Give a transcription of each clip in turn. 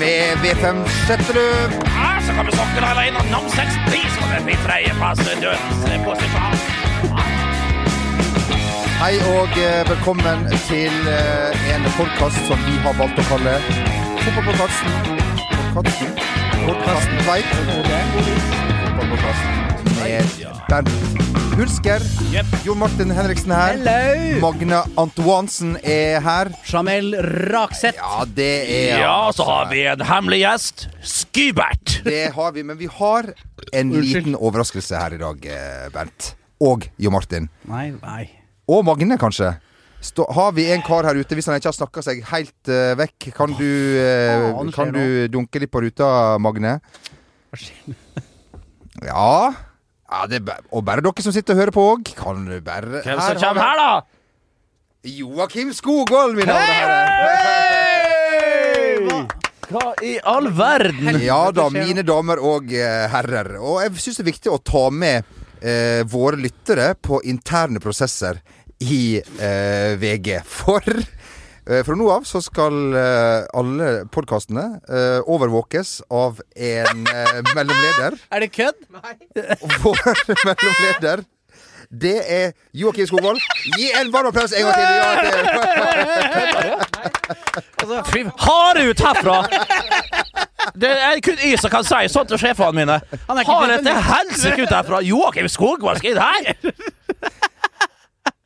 med V5 setter du. Ja, så kommer sokkelen alene og Namseks pris og den blir tredjeplass dødens posisjon. Hei og eh, velkommen til eh, en podkast som vi har valgt å kalle Fotballpodkasten. Podkasten? Podkasten veit. Fotballpodkasten med Bernt Hulsker. Yep. Jon Martin Henriksen her. Hello! Magne Antoansen er her. Jamel Rakseth. Ja, det er Ja, så har vi en hemmelig gjest. Skybert. Det har vi, men vi har en liten overraskelse her i dag, eh, Bernt. Og Jo Martin. Nei, nei. Og Magne, kanskje. Stå, har vi en kar her ute, hvis han ikke har snakka seg helt uh, vekk, kan du, uh, faen kan du dunke litt på ruta, Magne? Hva skjer? Ja. Ja det er, og bare dere som sitter og hører på òg. Kan du bare Hvem som kommer her, da? Joakim Skogvold, mine damer og herrer. Hva i all verden? Ja da, mine damer og eh, herrer. Og jeg syns det er viktig å ta med eh, våre lyttere på interne prosesser i eh, VG. For fra nå av så skal eh, alle podkastene eh, overvåkes av en eh, mellomleder. Er det kødd? Nei. vår mellomleder det er Joakim Skogvold. Gi en varm applaus en gang til! Joakim. Fyv, hard ut herfra! Det er kun jeg som kan si sånt til sjefene mine. Han er ikke Har et til helsike ut herfra! Joakim Skogvold skal inn her!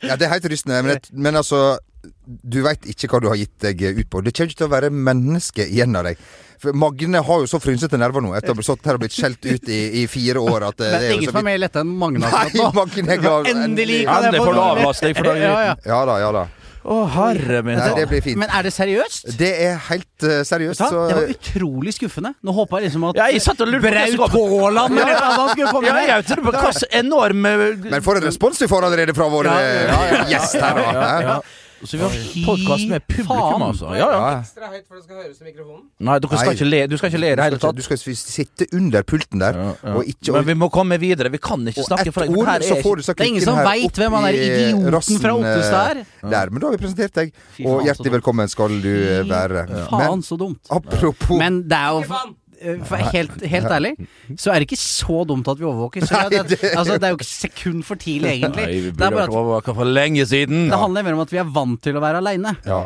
Ja, det er helt rystende, men, men altså Du veit ikke hva du har gitt deg ut på. Det kommer ikke til å være menneske igjen av deg. For Magne har jo så frynsete nerver nå etter å ha stått her og blitt skjelt ut i, i fire år at det, Det er ingen som er mer letta enn Magne Nei, akkurat nå. Magne er glad. Endelig kan jeg få avlastning for dagen. Ja, ja. Ja da, ja da. Å, herre min Nei, det blir fint. Men er det seriøst? Det er helt uh, seriøst, så Det var utrolig skuffende. Nå håpa jeg liksom at Ja, jeg satt og lurte Braut. Haaland eller noe skulle komme Ja, jeg tror på hva slags enorm eh, Men for en respons vi får allerede fra vår Ja, eh, ja, ja, gjest her, da. Så vi har podkast med publikum, altså. Ja, ja. Ja. Ekstra høyt for det skal høres i mikrofonen. Nei, dere skal Nei. ikke le, du skal ikke le i det hele tatt. Du skal sitte under pulten der, Ja, ja. og ikke Men vi må komme videre. Vi kan ikke snakke for deg. her er ikke, Det er ingen som veit hvem han er idioten fra Ottestad eh, er. Der, men da har vi presentert deg, og hjertelig velkommen skal du være. Faen, så dumt. apropos Men det er jo for helt, helt ærlig, så er det ikke så dumt at vi overvåker. Så det, det, altså, det er jo ikke sekund for tidlig, egentlig. Nei, vi Det burde vært at for lenge siden. det handler mer om at vi er vant til å være aleine. ja.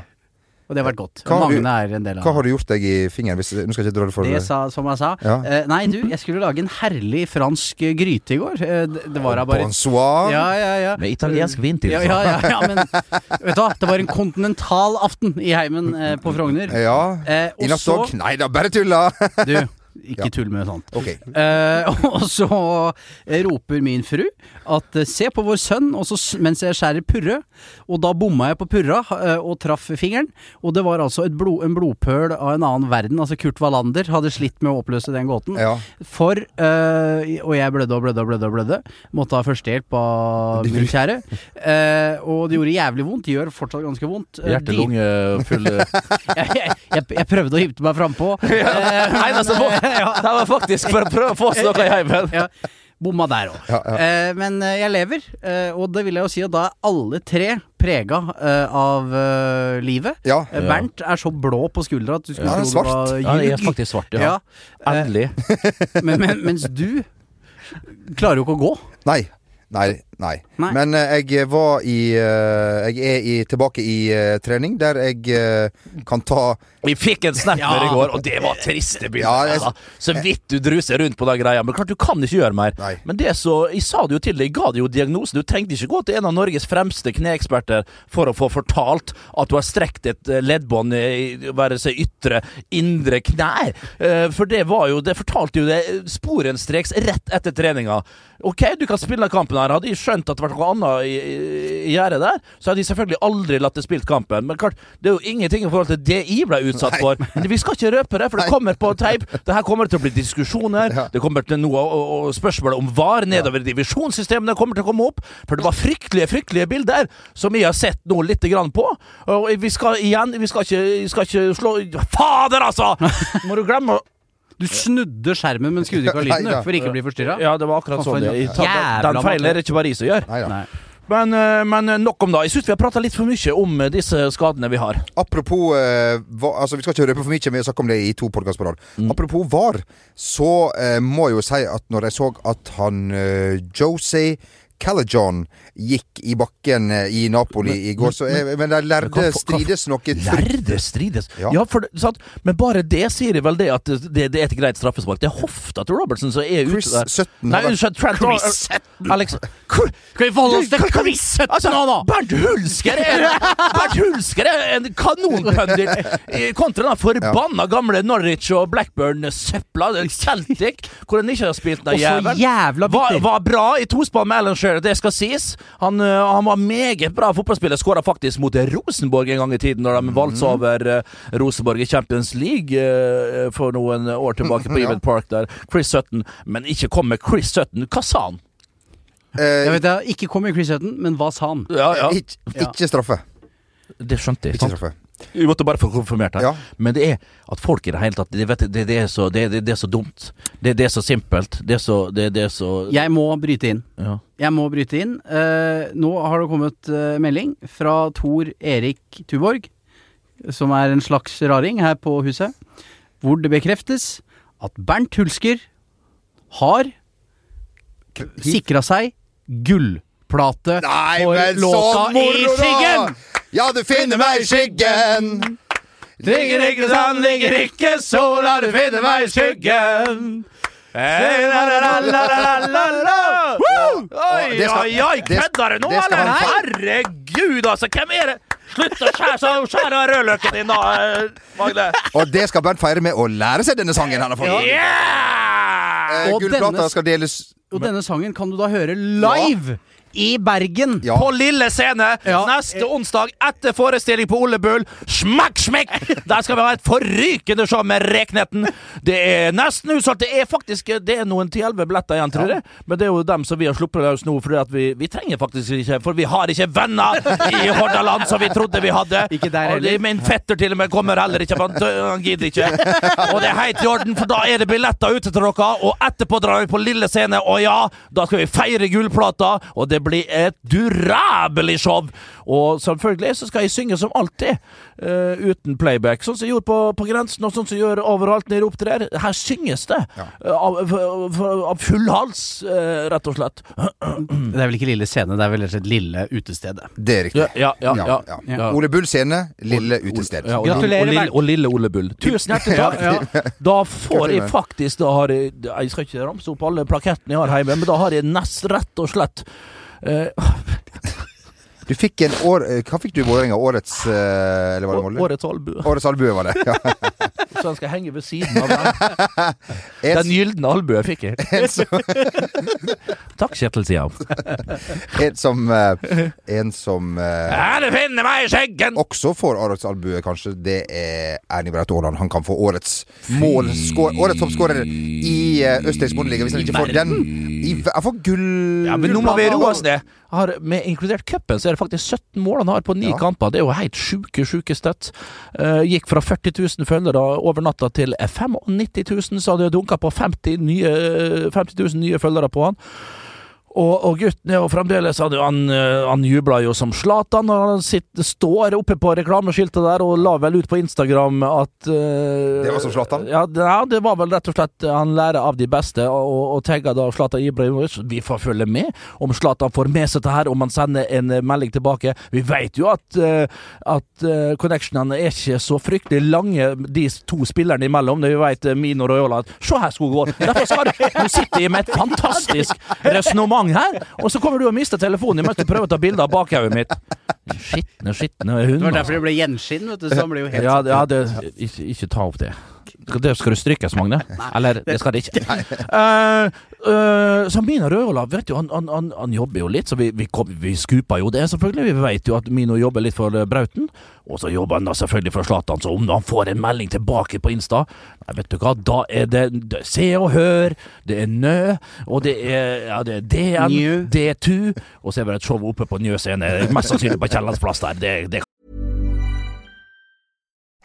Og det har vært godt. Hva Magne er en del av Hva har du gjort deg i fingeren? Hvis, nå skal jeg ikke dra det for Det sa, som jeg sa. Ja. Eh, nei, du, jeg skulle lage en herlig fransk gryte i går. Eh, det, det var da bare Bonsoir. Ja, ja, ja. Med italiensk vin til. Ja, ja, ja, ja, men vet du hva, det var en kontinental aften i heimen eh, på Frogner. Ja. Eh, I og natt så òg? Nei da, bare tulla! Du, ikke Ja. tull med sånt. Okay. Eh, og så roper min fru at eh, se på vår sønn og så, mens jeg skjærer purre. Og da bomma jeg på purra eh, og traff fingeren. Og det var altså et blod, en blodpøl av en annen verden. Altså Kurt Wallander hadde slitt med å oppløse den gåten. Ja. For eh, Og jeg blødde og blødde og blødde. og blødde Måtte ha førstehjelp av min kjære. Eh, og det gjorde jævlig vondt. Det gjør fortsatt ganske vondt. Eh, Hjerte, de- lunge, full jeg, jeg, jeg, prøvde å hive meg frampå. Eneste Det var faktisk for å prøve å få oss noe i heimen. ja. Bomma der òg. Ja, ja. Eh, men eh, jeg lever, eh, og det vil jeg jo si at da er alle tre prega eh, av eh, livet. Ja. Eh, Bernt er så blå på skuldra at du skulle er tro det svart. ljug. Ja, jeg er faktisk svart, ja. Endelig. men, men, mens du klarer jo ikke å gå. Nei. Nei, nei. Nei. Men eh, jeg var i eh, Jeg er i, tilbake i eh, trening, der jeg eh, kan ta Vi fikk en snap Ja. i går, og det var triste bilder. Ja, altså. Så vidt du druser rundt på den greia. Men klart, du kan ikke gjøre mer. Nei. Men det så, jeg sa det jo til deg, jeg ga deg jo diagnosen. Du trengte ikke gå til en av Norges fremste kneeksperter for å få fortalt at du har strekt et eh, leddbånd i være seg ytre, indre knær. Eh, For det var jo Det fortalte jo det sporenstreks rett etter treninga. Ok, du kan spille kampen her. Hadde jeg skjønt at det var noe annet i, i, i gjerdet der, så hadde de selvfølgelig aldri latt det spilt kampen. Men klart, det er jo ingenting i forhold til det jeg ble utsatt Nei. for. Men vi skal ikke røpe det, for det kommer på teip. Det her kommer til å bli diskusjoner. Ja. Det kommer til noe og, og spørsmål om VAR nedover i divisjonssystemene kommer til å komme opp. For det var fryktelige, fryktelige bilder som jeg har sett nå lite grann på. Og vi skal igjen Vi skal ikke, vi skal ikke slå Fader, altså! Må du glemme å Du snudde skjermen, men skrudde ikke av lyden for ikke å bli forstyrra. Ja, det var akkurat sånn. det. Jeg Den feilen er det ikke bare jeg som gjør. Nei. Nei. Men, eh, men nok om det. Jeg syns vi har prata litt for mye om eh, disse skadene vi har. Apropos eh, var, altså Vi skal ikke røpe for mye, vi har snakket om det i to podkaster på rad. Apropos VAR, så eh, må jeg jo si at når jeg så at han eh, Josie Callaghan gikk i bakken eh, i Napoli i går, så eh, Men de lærde hva- hva- strides noe Lærde strides. Ja. Ja, for, sant? Men bare det sier vel det at det, det er et greit straffespark. Det er hofta til Robertson som er Chris ute der. 17 Nei, unnskyld. Trent Chris 17. Alex Skal vi forholde oss til Chris 17 Altså, nå, da? Bernt Hulsker er, Bernt Hulsker er en kanonpundit i- kontra den forbanna gamle Norwich og Blackburn-søpla. Celtic, hvor han ikke har spilt den jævelen. Var, var bra i tospann med Alan Shearer, det skal sies. Han, øh, han var meget bra fotballspiller. Skåra faktisk mot Rosenborg en gang i tiden, når de valgte over øh, Rosenborg i Champions League øh, for noen år tilbake på Ja. Park der. Chris Sutton. Men ikke kom med Chris Sutton. Hva sa han? eh, Jeg vet jeg, Ikke kom med Chris 17, men hva sa han? Ja, ja. ikke, ikke straffe. Det skjønte jeg. Ikke straffe. Vi måtte bare få konfirmert her. Ja. Men det er at folk i det hele tatt Det, vet, det, det, er, så, det, det, det er så dumt. Det, det er så simpelt. Det er så, det, det er så Jeg må bryte inn. ja. Jeg må bryte inn. Uh, nå har det kommet uh, melding fra Tor Erik Tuborg, som er en slags raring her på huset, hvor det bekreftes at Bernt Hulsker har sikra seg gullplate Nei, for låta i skyggen! Ja, du finner meg i skyggen! Ligger ikke sand, ligger ikke sola, du finner meg i skyggen. Oi, oi, oi, kødder du nå, eller? Herregud, altså. Hvem er det? Slutt å skjære så av rødløken din, da, Magne. Og det skal Bernt feire med å lære seg denne sangen han har fått. Yeah! Eh, Gullplata skal deles Og denne sangen kan du da høre live i Bergen. Ja. På Lille Scene Ja. neste onsdag etter forestilling på Ole Bull. Smekk, smekk! Der skal vi ha et forrykende show med Reknetten. Det er nesten utsolgt. Det er faktisk Det er noen til elleve billetter igjen, tror jeg. Men det er jo dem som vi har sluppet løs nå, fordi at vi, vi trenger faktisk ikke For vi har ikke venner i Hordaland som vi trodde vi hadde. Ikke der heller. Min fetter til og med kommer heller ikke, for han, han gidder ikke. Og det er helt i orden, for da er det billetter ute til dere. Og etterpå drar vi på Lille Scene, og ja, da skal vi feire gullplata. Og det blir et durabelig show. Og selvfølgelig så skal jeg synge som alltid, uh, uten playback. Sånn som jeg gjorde på, på grensen, og sånn som jeg gjør overalt når jeg opptrer. Her synges det. Ja. Av, av, av full hals, uh, rett og slett. Det er vel ikke Lille Scene, det er vel rett og slett Lille Utestedet. Det er riktig. Ja, ja, ja. ja. ja. Ole Bull scene, Lille utested. Ja, og, Gratulerer, og, lille, og lille Ole Bull. Tusen hjertelig takk. Ja, Da får jeg faktisk da har jeg, jeg skal ikke ramse opp alle plakettene jeg har hjemme, men da har jeg nest rett og slett eh, Du fikk en år... eh, Hva fikk du i Vålerenga? Årets eh, Eller var det Molde? årets albue. Årets albue, var det. Ja. Så den skal henge ved siden av den. En, Den gylne albue fikk jeg. som, Takk, Kjetil Siam. en som eh, En som Ja, det finner meg i skjeggen! også får årets albue, kanskje, det er Ernie Braut Haaland. Han kan få årets mål Årets toppskårer i Østerriks Bondeliga, hvis han ikke får den. I, jeg får gull... Ja, men nå må vi roe oss ned. Har, med inkludert cupen, så er det faktisk 17 mål han har på ni Ja. kamper. Det er jo helt sjuke, sjuke støtt. Uh, gikk fra 40 000 følgere over natta til 95 000, så hadde dunka på 50, nye, 50 000 nye følgere på han. Og, og gutten er jo fremdeles Han, han, han jubla jo som Zlatan når han sitter, står oppe på reklameskiltet der og la vel ut på Instagram at uh, Det var som Zlatan? Ja, det, ja, det var vel rett og slett Han lærer av de beste, og, og tagga da Zlatan Ibrahimovic. Vi får følge med om Zlatan får med seg det her, om han sender en eh, melding tilbake. Vi vet jo at, uh, at uh, connectionene er ikke så fryktelig lange, de to spillerne imellom. Det vi vet Mino Royola Se her, Skogvold! Derfor skal du Nå sitter jeg med et fantastisk resonnement her, og så kommer du og mister telefonen mens du prøver å ta bilde av bakhauget mitt. Skitne, skitne hund. Det var altså. derfor det ble gjenskinn, vet du. Så han ble jo helt Ja, ja det, ikke, ikke ta opp det. Det skal du strykes, Magne. Eller, det skal det ikke. Uh, uh, så Mino Røola, vet jo, han, han, han, han jobber jo litt, så vi, vi, kom, vi skuper jo det, selvfølgelig. Vi vet jo at Mino jobber litt for eh, Brauten. Og så jobber han da selvfølgelig for Zlatan, så om han får en melding tilbake på Insta Nei, vet du hva, da er det, det Se og Hør, det er Nø, og det er, ja, det er DN, New. D2, og så er det et show oppe på Njø scene, mest sannsynlig på Kiellandsplass der. Det, det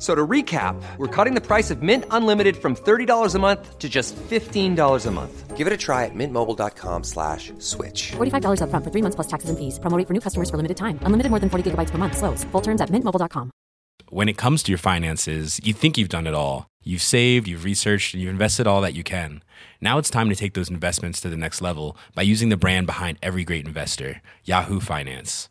F- So to recap, we're cutting the price of Mint Unlimited from $30 a month to just $15 a month. Give it a try at mintmobile.com slash switch. $45 upfront for three months plus taxes and fees. Promo rate for new customers for limited time. Unlimited more than 40 gigabytes per month. Slows. Full terms at mintmobile.com. when it comes to your finances, you think you've done it all. You've saved, you've researched, and you've invested all that you can. Now it's time to take those investments to the next level by using the brand behind every great investor, Yahoo Finance.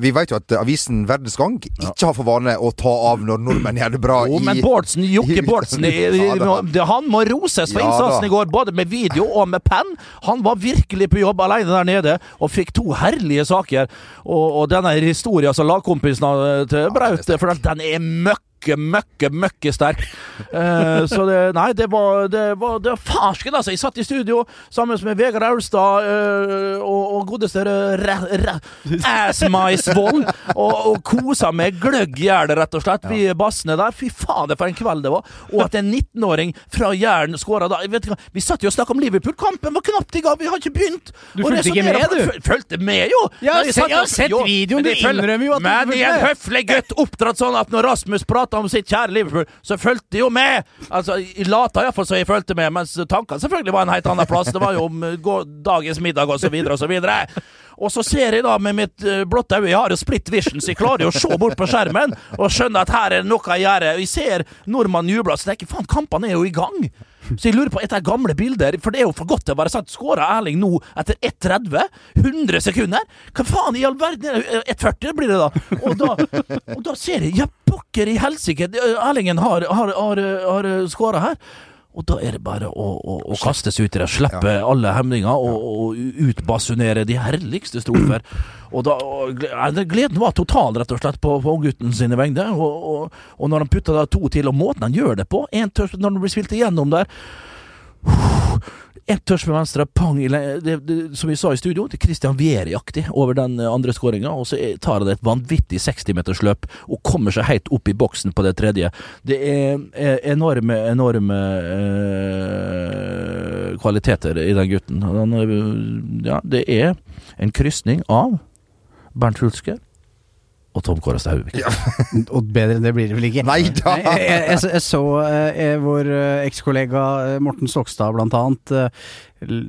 Vi vet jo at avisen Verdens Gang ikke har for vane å ta av når nordmenn gjør det bra Jo, men Bårdsen, Jokke Bårdsen Ja Han må roses for Ja innsatsen i går, både med video og med penn. Han var virkelig på jobb alene der nede, og fikk to herlige saker. Og, og denne historien som lagkompisen har til Braut, for den er møkk møkke, møkke, møkke sterk. Eh, så det Nei, det var, det var, det var farsken, altså. Jeg satt i studio sammen med Vegard Aulstad eh, og, og godeste Assmeisvold og, og kosa med gløgg Jæren, rett og slett. Vi bassene der. Fy fader, for en kveld det var. Og at en 19-åring fra Jæren skåra da vet ikke, Vi satt jo og snakka om Liverpool. Kampen var knapt i gang, vi har ikke begynt! Du fulgte ikke med, du? Fulgte med, jo! Jeg vi se- satt jeg har sett videoen, du innrømmer jo at du Men fulgte i en høflig gutt oppdratt sånn at når Rasmus prata om sitt kjære Liverpool, så fulgte jo med! Altså, Jeg lata iallfall så jeg fulgte med, mens tankene selvfølgelig var en helt annen plass. Det var jo om eh, dagens middag og så videre og så videre. Og så ser jeg da med mitt eh, blotte øye, jeg har jo split vision, så jeg klarer jo å se bort på skjermen og skjønne at her er det noe jeg gjør. Jeg ser nordmannen jubler, så tenker jeg faen, kampene er jo i gang! Så jeg lurer på etter gamle bilder, for det er jo for godt til å være sant. Skåra Erling nå etter 1,30? 100 sekunder? Hva faen i all verden er det? 1,40 blir det da. Og da, og da ser jeg, ja pokker i helsike, Erlingen har, har, har, har skåra her. Og da er det bare å, å, å kaste seg ut i det, slippe alle hemninger og, og utbasunere de herligste strofer. Og da, og, ja, gleden var total, rett og slett, på, på unggutten sine vegne. Og, og, når han putter da to til, og måten han gjør det på en Når han blir spilt igjennom der ett touch med venstre, pang det, det, Som vi sa i studio, det er Christian Vieri-aktig over den eh, andre skåringa. Og så tar han et vanvittig 60-metersløp og kommer seg helt opp i boksen på det tredje. Det er er enorme, enorme eh, kvaliteter i den gutten. Han, ja, det er en krysning av Bernt Hulsker og Tom Kåre Ja. Og bedre enn det blir det vel ikke? Nei da! Jeg, jeg, jeg, så eh, vår eh, ekskollega eh, Morten Stokstad blant annet eh,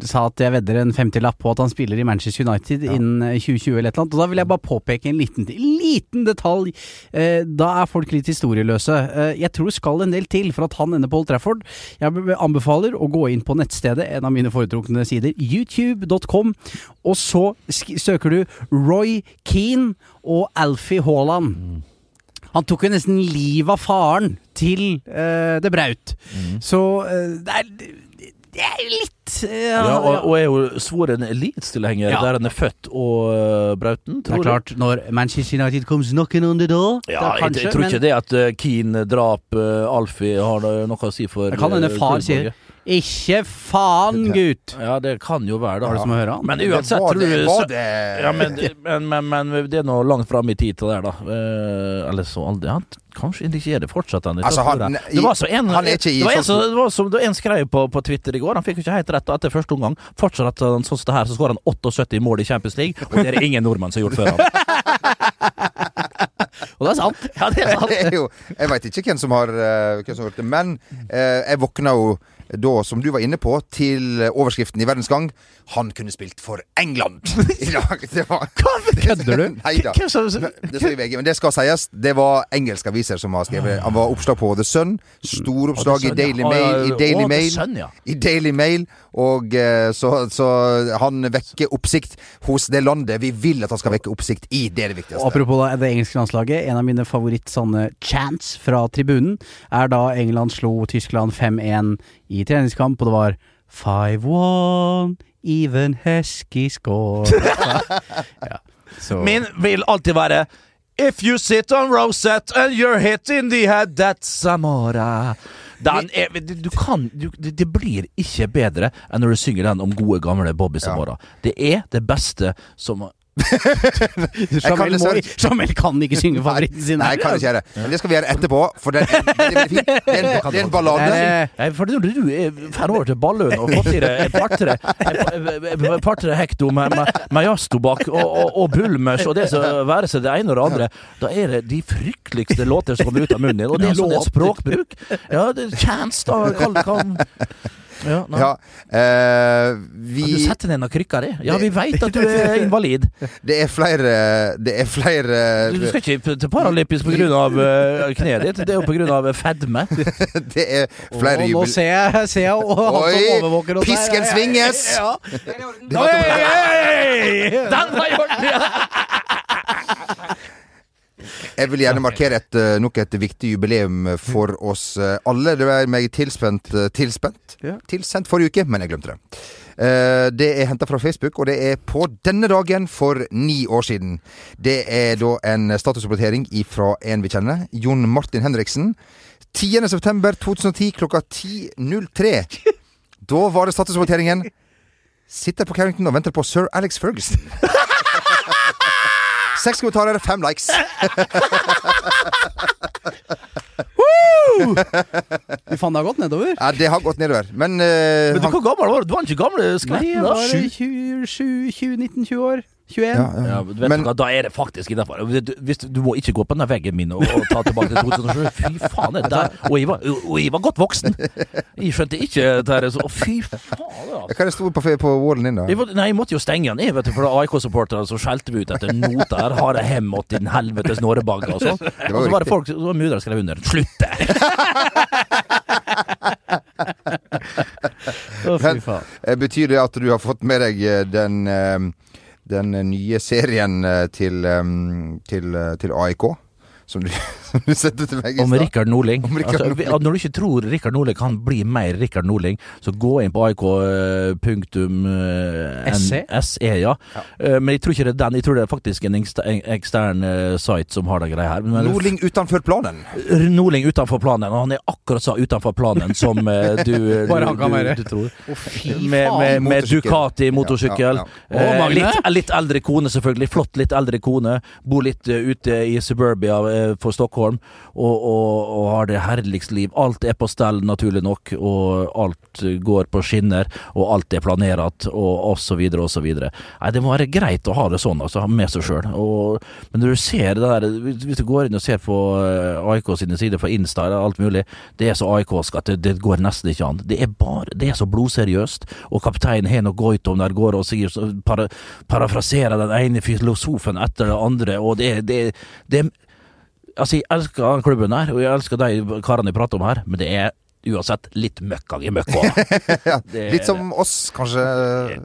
sa at jeg vedder en 50-lapp på at han spiller i Manchester United innen eh, 2020 eller et eller annet. Og da vil jeg bare påpeke en liten, liten detalj. Eh, da er folk litt historieløse. Eh, jeg tror det skal en del til for at han ender på Old Trafford. Jeg anbefaler å gå inn på nettstedet, en av mine foretrukne sider, youtube.com, og så søker du Roy Keane og Alfie Haaland. Han tok jo nesten livet av faren til eh, Det Braut. Så eh, det er Det er litt Ja, og, og er jo svoren Leeds-tilhenger Ja. der han er født og uh, Brauten, Det er klart, når Manchester United comes knocking on the door Ja, da jeg, kanskje, jeg tror men ikke det at uh, Keane drap uh, Alfie har noe å si for Det kan hende far sier Ikke faen, gutt! Ja, det kan jo være, da. Har du som å høre han? Men Det uansett, var tror det, du var det Ja, men, men, men, men det er nå langt fram i tid til det da. Eh, eller så aldri han, Kanskje ikke er det fortsatt. Altså, han- det var så en, han er ikke i det var en, sånn- det var som det var en skrev på, på Twitter i går. Han fikk jo ikke helt rett etter første omgang. Fortsatt han sånn som det her, så skårer han 78 mål i Champions League, og det er det ingen nordmenn som har gjort før han. Og det er sant. Ja, det er sant. Det er jo, jeg veit ikke hvem som har, eh, hvem som har gjort det, men eh, jeg våkna jo da, som du var inne på, til overskriften i Verdens Gang. Han kunne spilt for England i dag. Det var, kødder du? Nei da. Det står i VG, men det skal sies. Det var engelske aviser som har skrevet. Han var oppslag på The Sun. Storoppslag i. Daily Mail. I Daily Mail. I Daily Mail og eh, så, så han vekker oppsikt hos det landet. Vi vil at han skal vekke oppsikt i. Det er det viktigste. Og apropos det engelske landslaget, en av mine favoritt-sanne chants fra tribunen er da England slo Tyskland 5-1 i treningskamp, og det var 5-1, even Hesky score. ja. Min vil alltid være If you sit on Rosette and you're hit in the head, that's Samora. Er, du, kan du, det, blir ikke bedre enn når du synger den om gode, gamle Bobby Samora. Det er det beste som Jamel, må, Jamel kan ikke synge favoritten sin. Nei, jeg kan ikke gjøre det. Men det skal vi gjøre etterpå, for det, det, det, er det, er en, det er en ballade. Eh, for når du er fer over til Balløen og fått i deg et par-tre hekto med, med, med jazztobakk og, og, og bulmers og det som være seg det ene og det andre, da er det de frykteligste låter som kommer ut av munnen din. Og det er sånn språkbruk. Ja, det er chance, da. Kall det kan ja. Ja, eh, vi du setter ned noen krykker i? Ja, vi veit at du er invalid. Det er flere Det er flere Du, skal ikke til paralympisk pga. Uh, kneet ditt, det er jo pga. fedme. Det er flere og nå ser jeg, ser jeg og han Oi, som overvåker oss pisken svinges! Ja. Den var i orden! Ja. Jeg vil gjerne markere et, eh, nok et viktig jubileum for oss eh, alle. Det var meg tilspent eh, Tilspent? Tilsendt forrige uke, men jeg glemte det. Det er henta fra Facebook, og det er på denne dagen for ni år siden. Det er da en statusrapportering fra en vi kjenner, Jon Martin Henriksen. 10. september 2010 klokka 10.03. Da var det statusrapporteringen. Sitter på Carrington og venter på sir Alex Ferguson. Seks kommentarer, fem likes. Fy faen, det har gått nedover. Ja, det har gått nedover. Men, uh, Men du, han, hvor gammel var du? Du var ikke gammel Nei, jeg var Sju? 20, 20, 19-20 år. 21. ja, ja. Ja, vet Men- du hva, Da er det faktisk innafor. Du må ikke gå på den veggen min og, og ta tilbake til 2007. Fy faen. Det der. Og, jeg var, og jeg var godt voksen. Jeg skjønte ikke dette. så- fy faen. Altså. Hva er det sto på, på wallen din, da? Jeg, nei, jeg måtte jo stenge den ned, vet du, for AIK-supporterne så skjelte vi ut etter noter. Har jeg hem åt din helvetes nårebagger og sånn. Og så var det folk som mudra skrev under. Slutt det! Å, fy Men- faen. Eh, Betyr det at du har fått med deg eh, den, eh, den nye serien eh, til, eh, til, eh, til AIK? Som du, som du sendte til meg i Om stad? Rikard Norling. Om Rikard Altså, når du ikke tror Rikard Norling kan bli mer Rikard Norling, så gå inn på AIK eh, eh, SE? SE, ja. Eh, Men jeg tror ikke det er den. Jeg tror det er faktisk en ekstern site som har den greia her. Men Nordling utenfor planen. Norling utenfor planen, og han er akkurat så utenfor planen som du, du, Bare han kan du, være. du tror. Å, fy Med, med, med Ducati motorsykkel. Ja, ja, ja. Litt, litt eldre kone, selvfølgelig. Flott, litt eldre kone. Bor litt ute i suburbia for Stockholm. Og, og, og har det herligste liv. Alt er på stell, naturlig nok. Og alt går på skinner. Og alt er planert, og osv., videre. Nei, det må være greit å ha det sånn, altså. Med seg sjøl. Men når du ser det der Hvis du går inn og ser på eh, AIK sine sider, på Insta eller alt mulig, det er så AIK-sk at det, det går nesten ikke an. Det er bare Det er så blodseriøst. Og kapteinen Henok Goitom der går og sier para, parafraserer den ene filosofen etter den andre, og det, det, det Altså, jeg elsker den klubben her, og jeg elsker de karene jeg prater om her, men det er uansett litt møkkang i møkk. Ja, litt som oss, kanskje.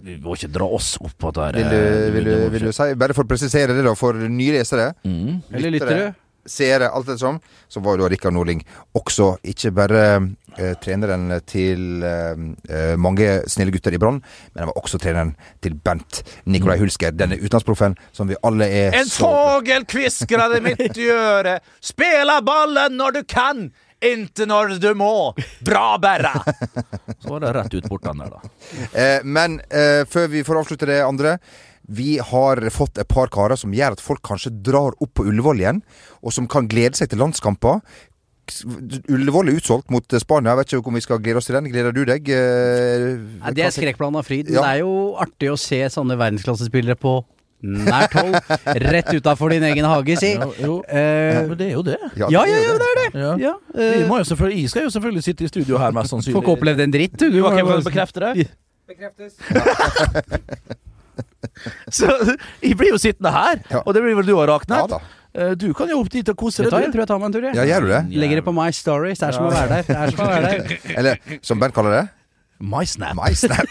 Vi må ikke dra oss opp på det her. Vil du, vil, du, vil du si, bare for å presisere det, da, for nye lesere. Mm. Eller lyttere. Seere, alt det som, så var jo da Rikard Norling også ikke bare eh, treneren til eh, eh, mange snille gutter i Brann, men han var også treneren til Bent Nikolai Hulsker, denne utenlandsproffen som vi alle er En fågel kviskrer det midt i øret. Spela ballen når du kan, inte når du må. Bra, Berra! Så var det rett ut portene der, da. Eh, men eh, før vi får avslutte det andre vi har fått et par karer som gjør at folk kanskje drar opp på Ullevål igjen, og som kan glede seg til landskamper. Ullevål er utsolgt mot Spania. Jeg vet ikke om vi skal glede oss til den. Gleder du deg? Eh, Nei, det er skrekkblanda fryd. Ja. Det er jo artig å se sånne verdensklassespillere på nært hold. Rett utafor din egen hage, si. Jo, jo. Eh, Men det er jo det. ja, ja, ja, det er det. Ja. Ja, Vi eh, må jo selvfølgelig, jeg skal jo selvfølgelig sitte i studio her, mest sannsynlig. Får ikke opplevd en dritt, du. Du må har jo ikke bare- bekrefte det? Så jeg blir jo sittende her, Ja. og det blir vel du òg, Ja Raknet? da. Eh, Du kan jo opp dit og kose deg. jeg tror jeg tar meg en tur, jeg. Ja, gjør du det? Legger det på My Stories. Det er som å være der. Er som å være der. Eller som Bernt kaller det? MySnap. MySnap.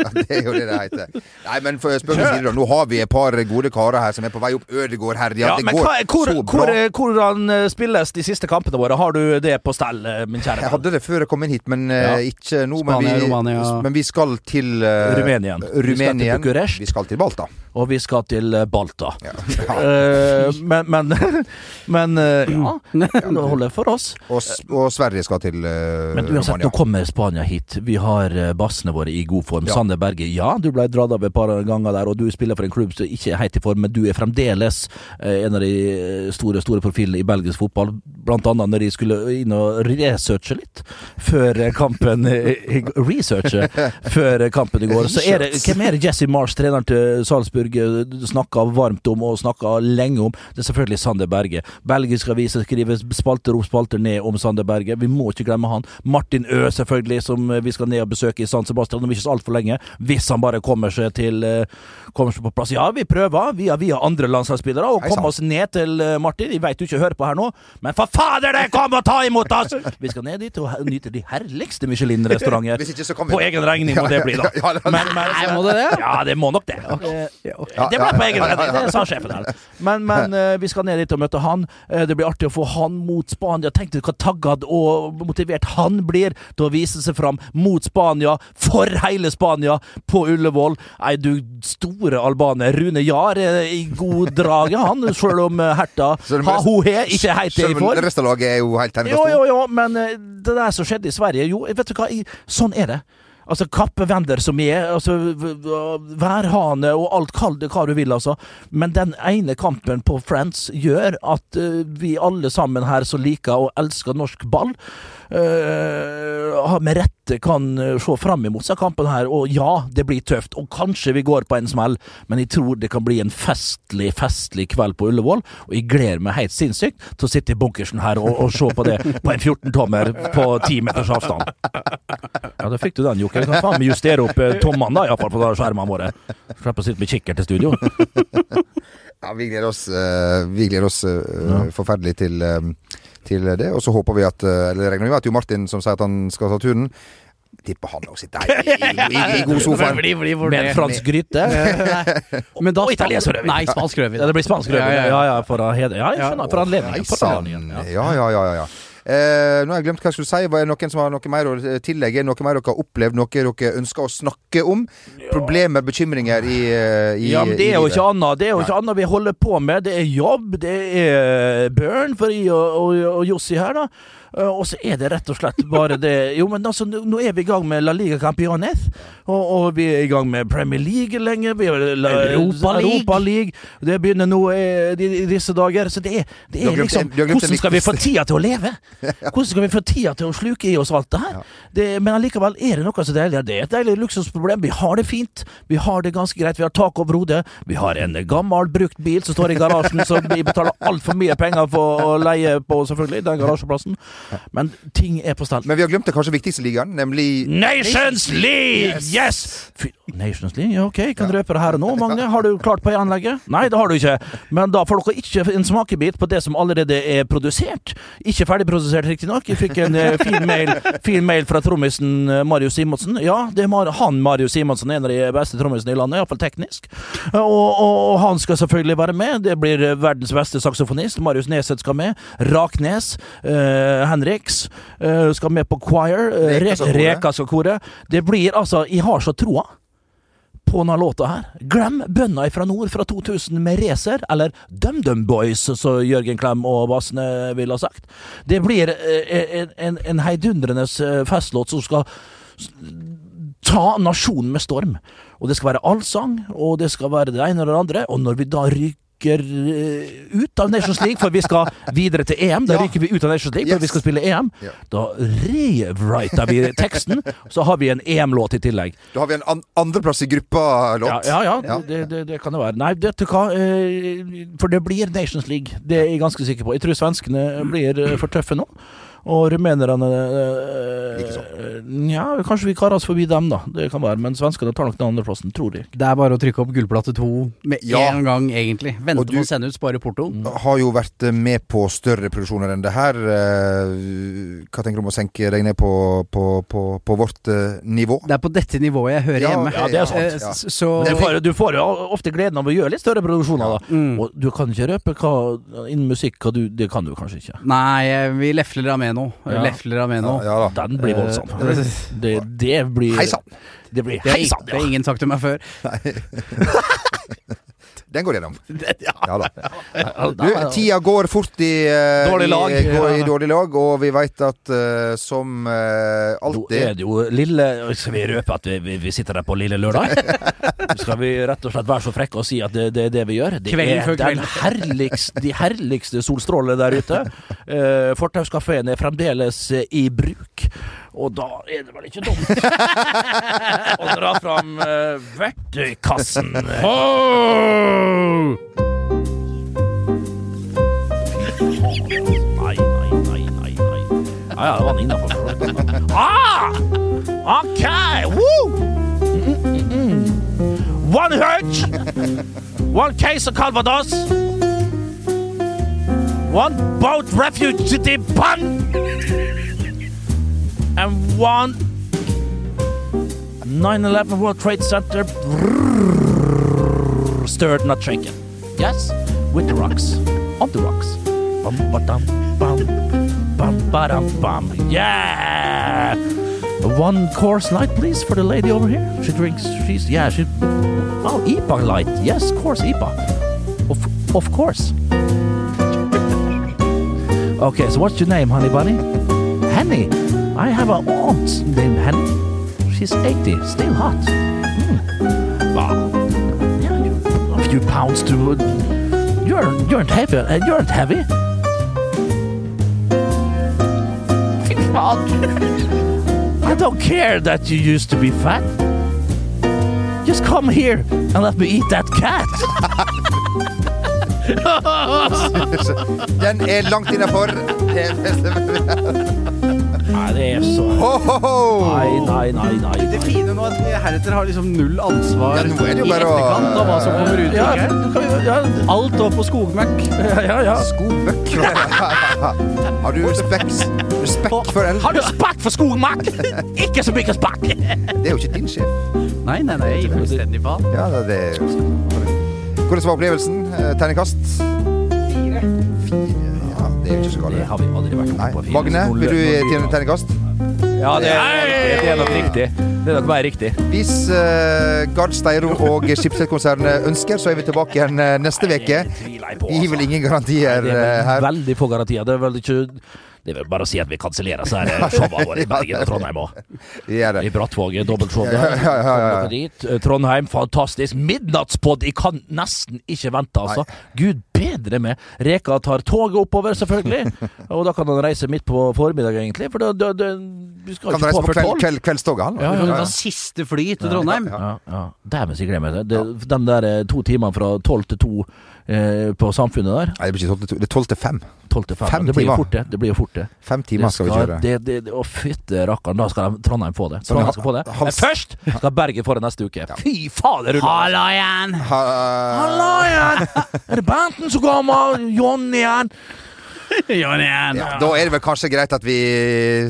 Ja, det er jo det det heter. Nei, men for spør meg da. Nå har vi et par gode karer her som er på vei opp. Ødegård her. Ja, det men går hva, hvor, så hvor, hvordan eh, spilles de siste kampene våre? Har du det på stell, eh, min kjære? Jeg hadde det før jeg kom inn hit, men eh, Ja. ikke nå. Spania, men, vi, Romania. men vi skal til uh, Rumenien. Rumenien. Vi skal til. Bucuresti. Vi skal til Balta. Og vi skal til eh, Balta. Ja. Ja. men men, men eh, ja, det holder for oss. Og, og Sverige skal til uh, Men uansett, Romania. nå kommer Spania hit. Vi har eh, bassene våre i god form. Ja. Sander Berge, ja, du ble dratt av et par ganger der, og du spiller for en klubb som ikke er helt i form, men du er fremdeles eh, en av de eh, store store profilene i belgisk fotball. Blant annet når de skulle inn og researche litt før eh, kampen eh, Researche før kampen i går. Så er det Hvem er det Jesse Marsh, treneren til Salzburg, snakka varmt om og snakka lenge om? Det er selvfølgelig Sander Berge. Belgiske aviser skriver spalter opp, spalter ned om Sander Berge. Vi må ikke glemme han. Martin Ø, selvfølgelig, som vi skal ned og besøke i San Sebastian om ikke så altfor lenge. Hvis han bare kommer seg til eh, Kommer seg på plass. Ja, vi prøver via, via andre landslagsspillere å komme oss ned til eh, Martin. Vi vet du ikke hører på her nå, men for fader, det kom og ta imot oss! Vi skal ned dit og nyte de herligste Michelin-restauranter. På egen regning må det bli, da. Ja, ja, ja. Men, men, må det det? Ja, det må Ja, Det ble ja, på egen ja, ja, ja. det sa sjefen her. Men, men uh, vi skal ned dit og møte han. Uh, Det blir artig å få han mot Spania. Tenk deg hva taggad og motivert han blir til å vise seg fram mot Spania, for hele Spania, på Ullevål. Nei, du store albaner. Rune Jahr er i god drag, han, selv om eh, Herta det må- ha-ho-he ikke heit i Selv om form. resten av laget er jo helt Jo, jo, jo, men det der som skjedde i Sverige Jo, vet du hva, I- sånn er det. Altså, kappevender som er, altså, værhane og alt, kall det hva du vil, altså. Men den ene kampen på Friends gjør at uh, vi alle sammen her som liker og elsker norsk ball, uh, med rette kan eh, se fram imot seg kampen her. Og ja, det blir tøft, og kanskje vi går på en smell, men jeg tror det kan bli en festlig, festlig kveld på Ullevål. Og jeg gleder meg helt sinnssykt til å sitte i bunkersen her og, og se på det på en 14-tommer på 10 meters avstand. Ja, da fikk du den, Jokke. Kan faen meg justere opp eh, tommene, da, iallfall på de skjermene våre. Slipp å sitte med kikkert til studio. Ja, vi gleder oss, eh, vi gleder oss eh, forferdelig til, eh, til det. Og så håper vi at eh, Eller regner vi med at Jo Martin, som sier at han skal ta turen, tipper han også sitter her i, i, i, i god sofa. Med en fransk gryte. Men da Og italiensk rødvin. Nei, spansk rødvin. Ja, det blir spansk rødvin. Ja, ja, Ja, for, å hedre ja, jeg skjønner. For anledningen. For Sann. anledningen. Ja, ja, ja. ja, ja. Eh, nå har jeg glemt hva jeg skulle si. Hva det noen som har noe mer å eh, tillegge? Noe mer dere har opplevd? Noe dere ønsker å snakke om? Problemer, bekymringer i, eh, i Ja, men det er jo ikke annet Det er jo ikke annet vi holder på med. Det er jobb, det er børn for i og, og, og Jossi her, da. Eh, Og så er det rett og slett bare det Jo, men altså, nå er vi i gang med La Liga Campiones, og, og vi er i gang med Premier League lenge. Vi har La, Europa League. Europa League. Det begynner nå eh, i, disse dager. Så det er, det er liksom Hvordan skal vi få tida til å leve? Hvordan skal vi få tida til å sluke i oss alt det her? Det, men allikevel er det noe så deilig. Det er et deilig luksusproblem. Vi har det fint. Vi har det ganske greit. Vi har tak over hodet. Vi har en gammel, brukt bil som står i garasjen, som vi betaler altfor mye penger for å leie på, selvfølgelig, den garasjeplassen. Men ting er på stell. Men vi har glemt det kanskje viktigste ligaen, nemlig Nations League! Yes! Fy- Nations League? Ja, ok, kan røpe det her og nå. Magne, har du klart på anlegget? Nei, det har du ikke. Men da får dere ikke en smakebit på det som allerede er produsert. Ikke ferdigprodusert, riktignok. Jeg fikk en eh, fin mail, fin mail fra trommisen eh, Marius Simonsen. Ja, det er han Marius Simonsen, en av de beste trommisene i landet, iallfall teknisk. Og, og, han skal selvfølgelig være med. Det blir eh, verdens beste saksofonist. Marius Neseth skal med. Raknes. eh, Henriks eh, skal med på choir. Eh, Reka skal kore. Det blir altså Jeg har så troa på denne låta her. Glem bønda fra nord fra 2000 med Racer, eller DumDum Boys, som Jørgen Klem og Vasne ville ha sagt. Det blir eh, en, en, en heidundrende festlåt som skal ta nasjonen med storm. Og det skal være allsang, og det skal være det ene og det andre. Og når vi da ryker eh, ut av Nations League, for vi skal videre til EM. Da ryker vi ut av Nations League, for Yes. vi skal spille EM. Ja. Da rewriter vi teksten, så har vi en EM-låt i tillegg. Da har vi en an andreplass i gruppa-låt. Ja, ja, ja, Ja. Det, det, det kan det være. Nei, vet du hva, eh, for det blir Nations League. Det er jeg ganske sikker på. Jeg tror svenskene blir eh, for tøffe nå. Og rumenerne eh, Likeså. Ja, kanskje vi karer oss forbi dem, da. Det kan være. Men svenskene tar nok den andreplassen, tror jeg. Det er bare å trykke opp gullplate to med Ja. en gang, egentlig. Og Vente du- med å sende ut, spare portoen. Har jo vært eh, med på større produksjoner enn det her. Eh, Hva tenker du om å senke deg ned på, på, på, på vårt eh, nivå? Det er på dette nivået jeg hører Ja, hjemme. ja, det er sant, Eh, s- Så Du får, du får jo ofte gleden av å gjøre litt større produksjoner, da. Mm. Og du kan ikke røpe hva innen musikk hva du Det kan du kanskje ikke. Nei, eh, vi lefler av med noe. Ja. Lefler Ameno. noe. Ja. Den blir voldsom. Eh, Det, det blir Hei sann! Det blir Det det har ingen sagt til meg før. Den går gjennom. Ja da. Du, tida går fort i, eh, Dårlig lag. I, går i dårlig lag, og vi veit at uh, som eh, Nå er det jo lille Skal vi røpe at vi, vi, sitter der på lille lørdag? Skal vi rett og slett være så frekke og si at det, det er det vi gjør? Det Kvelden er den herligste, de herligste solstrålene der ute. Uh, Fortauskafeen er fremdeles i bruk. Og da er det vel ikke dumt å dra fram uh, verktøykassen. Ho! Ja, ja, det var innafor. Ah! OK! Woo! Mm, mm, mm. One hurt. One case of Calvados. One boat refugee pun. And one 9-11 World Trade Center stirred, not shaken. Yes, with the rocks. On the rocks. Bum, ba-dum, bum. Bum, ba-dum, bum. Yeah! One course light, please, for the lady over here. She drinks, she's, yeah, she, oh, IPA light. Yes, course, IPA. Of, of course. okay, so what's your name, honey bunny? Henny. I have an aunt named Henny. She's 80, still hot. Wow. Yeah, you, a few pounds to. You're you aren't heavy. Uh, you aren't heavy. I don't care that you used to be fat. Just come here and let me eat that cat. Den er langt innafor. Er så Nei, nei, nei, nei. Det fine nå er at vi heretter har liksom null ansvar Ja, nå er det jo i bare å- etterkant av hva som kommer ut. Ja, ikke? du kan jo- ja, Alt var på skogmøkk. ja, ja. Skobøkk. Har du respekt, respekt for eldre? Har du spakk for skogmakk? Ikke så mye spakk! Det er jo ikke din sjef. Nei, nei, nei, jeg gir fullstendig faen. Ja, det er Hvordan var opplevelsen? Eh, Terningkast? Det er ikke så Det har vi aldri vært oppe på. fire. Magne, vil du gi et terningkast? Ja, det er, det er nok riktig. Det er nok bare riktig. Hvis uh, Gard Steiro og Schibsted-konsernet ønsker, så er vi tilbake igjen eh, neste uke. Vi gir vel altså. ingen garantier Det er eh, vel her. veldig få garantier. Det er vel ikke det er vel bare å si at vi kansellerer så her showene våre i Bergen og Trondheim òg. I Brattvåg, dobbeltshow der. Ja, ja, ja, dit. Eh, Trondheim, fantastisk. Midnattspod! Jeg kan nesten ikke vente, altså. Gud bedre med. Reka tar toget oppover, selvfølgelig. Og da kan han reise midt på formiddag, egentlig. For da, da, da, vi skal Kan du ikke reise på på før kveld, kveldstoget, han? Ja, ja, ja. siste fly til Trondheim. Ja, ja. Dæven, så jeg glemmer det. det. Den der eh, to timene fra tolv til to eh, på Samfunnet der. Nei, det blir ikke 12 til 2. Det er 12 til 5. 12 til 5. Fem det blir jo timer. fort, det. Det blir jo fort, det. Fem timer Det skal vi kjøre. Det, det, det, å, fytte rakkeren, da skal de- Trondheim få det. Trondheim skal få det. hals- Men først skal Bergen få det neste uke. Fy fader! ruller. Halla igjen! Ha, igjen! Er det Benten som kommer? Jonny igjen? Igjen! ja, da er det vel kanskje greit at vi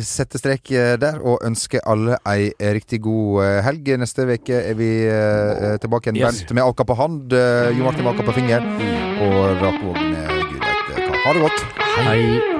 setter strek eh, der, og ønsker alle ei riktig god eh, helg. Neste uke er vi eh, tilbake igjen. Yes. Med Aka på hand, eh, Jo Martin med Aka på finger, og Rakvåg med gud veit hva. Ha det godt. Hei.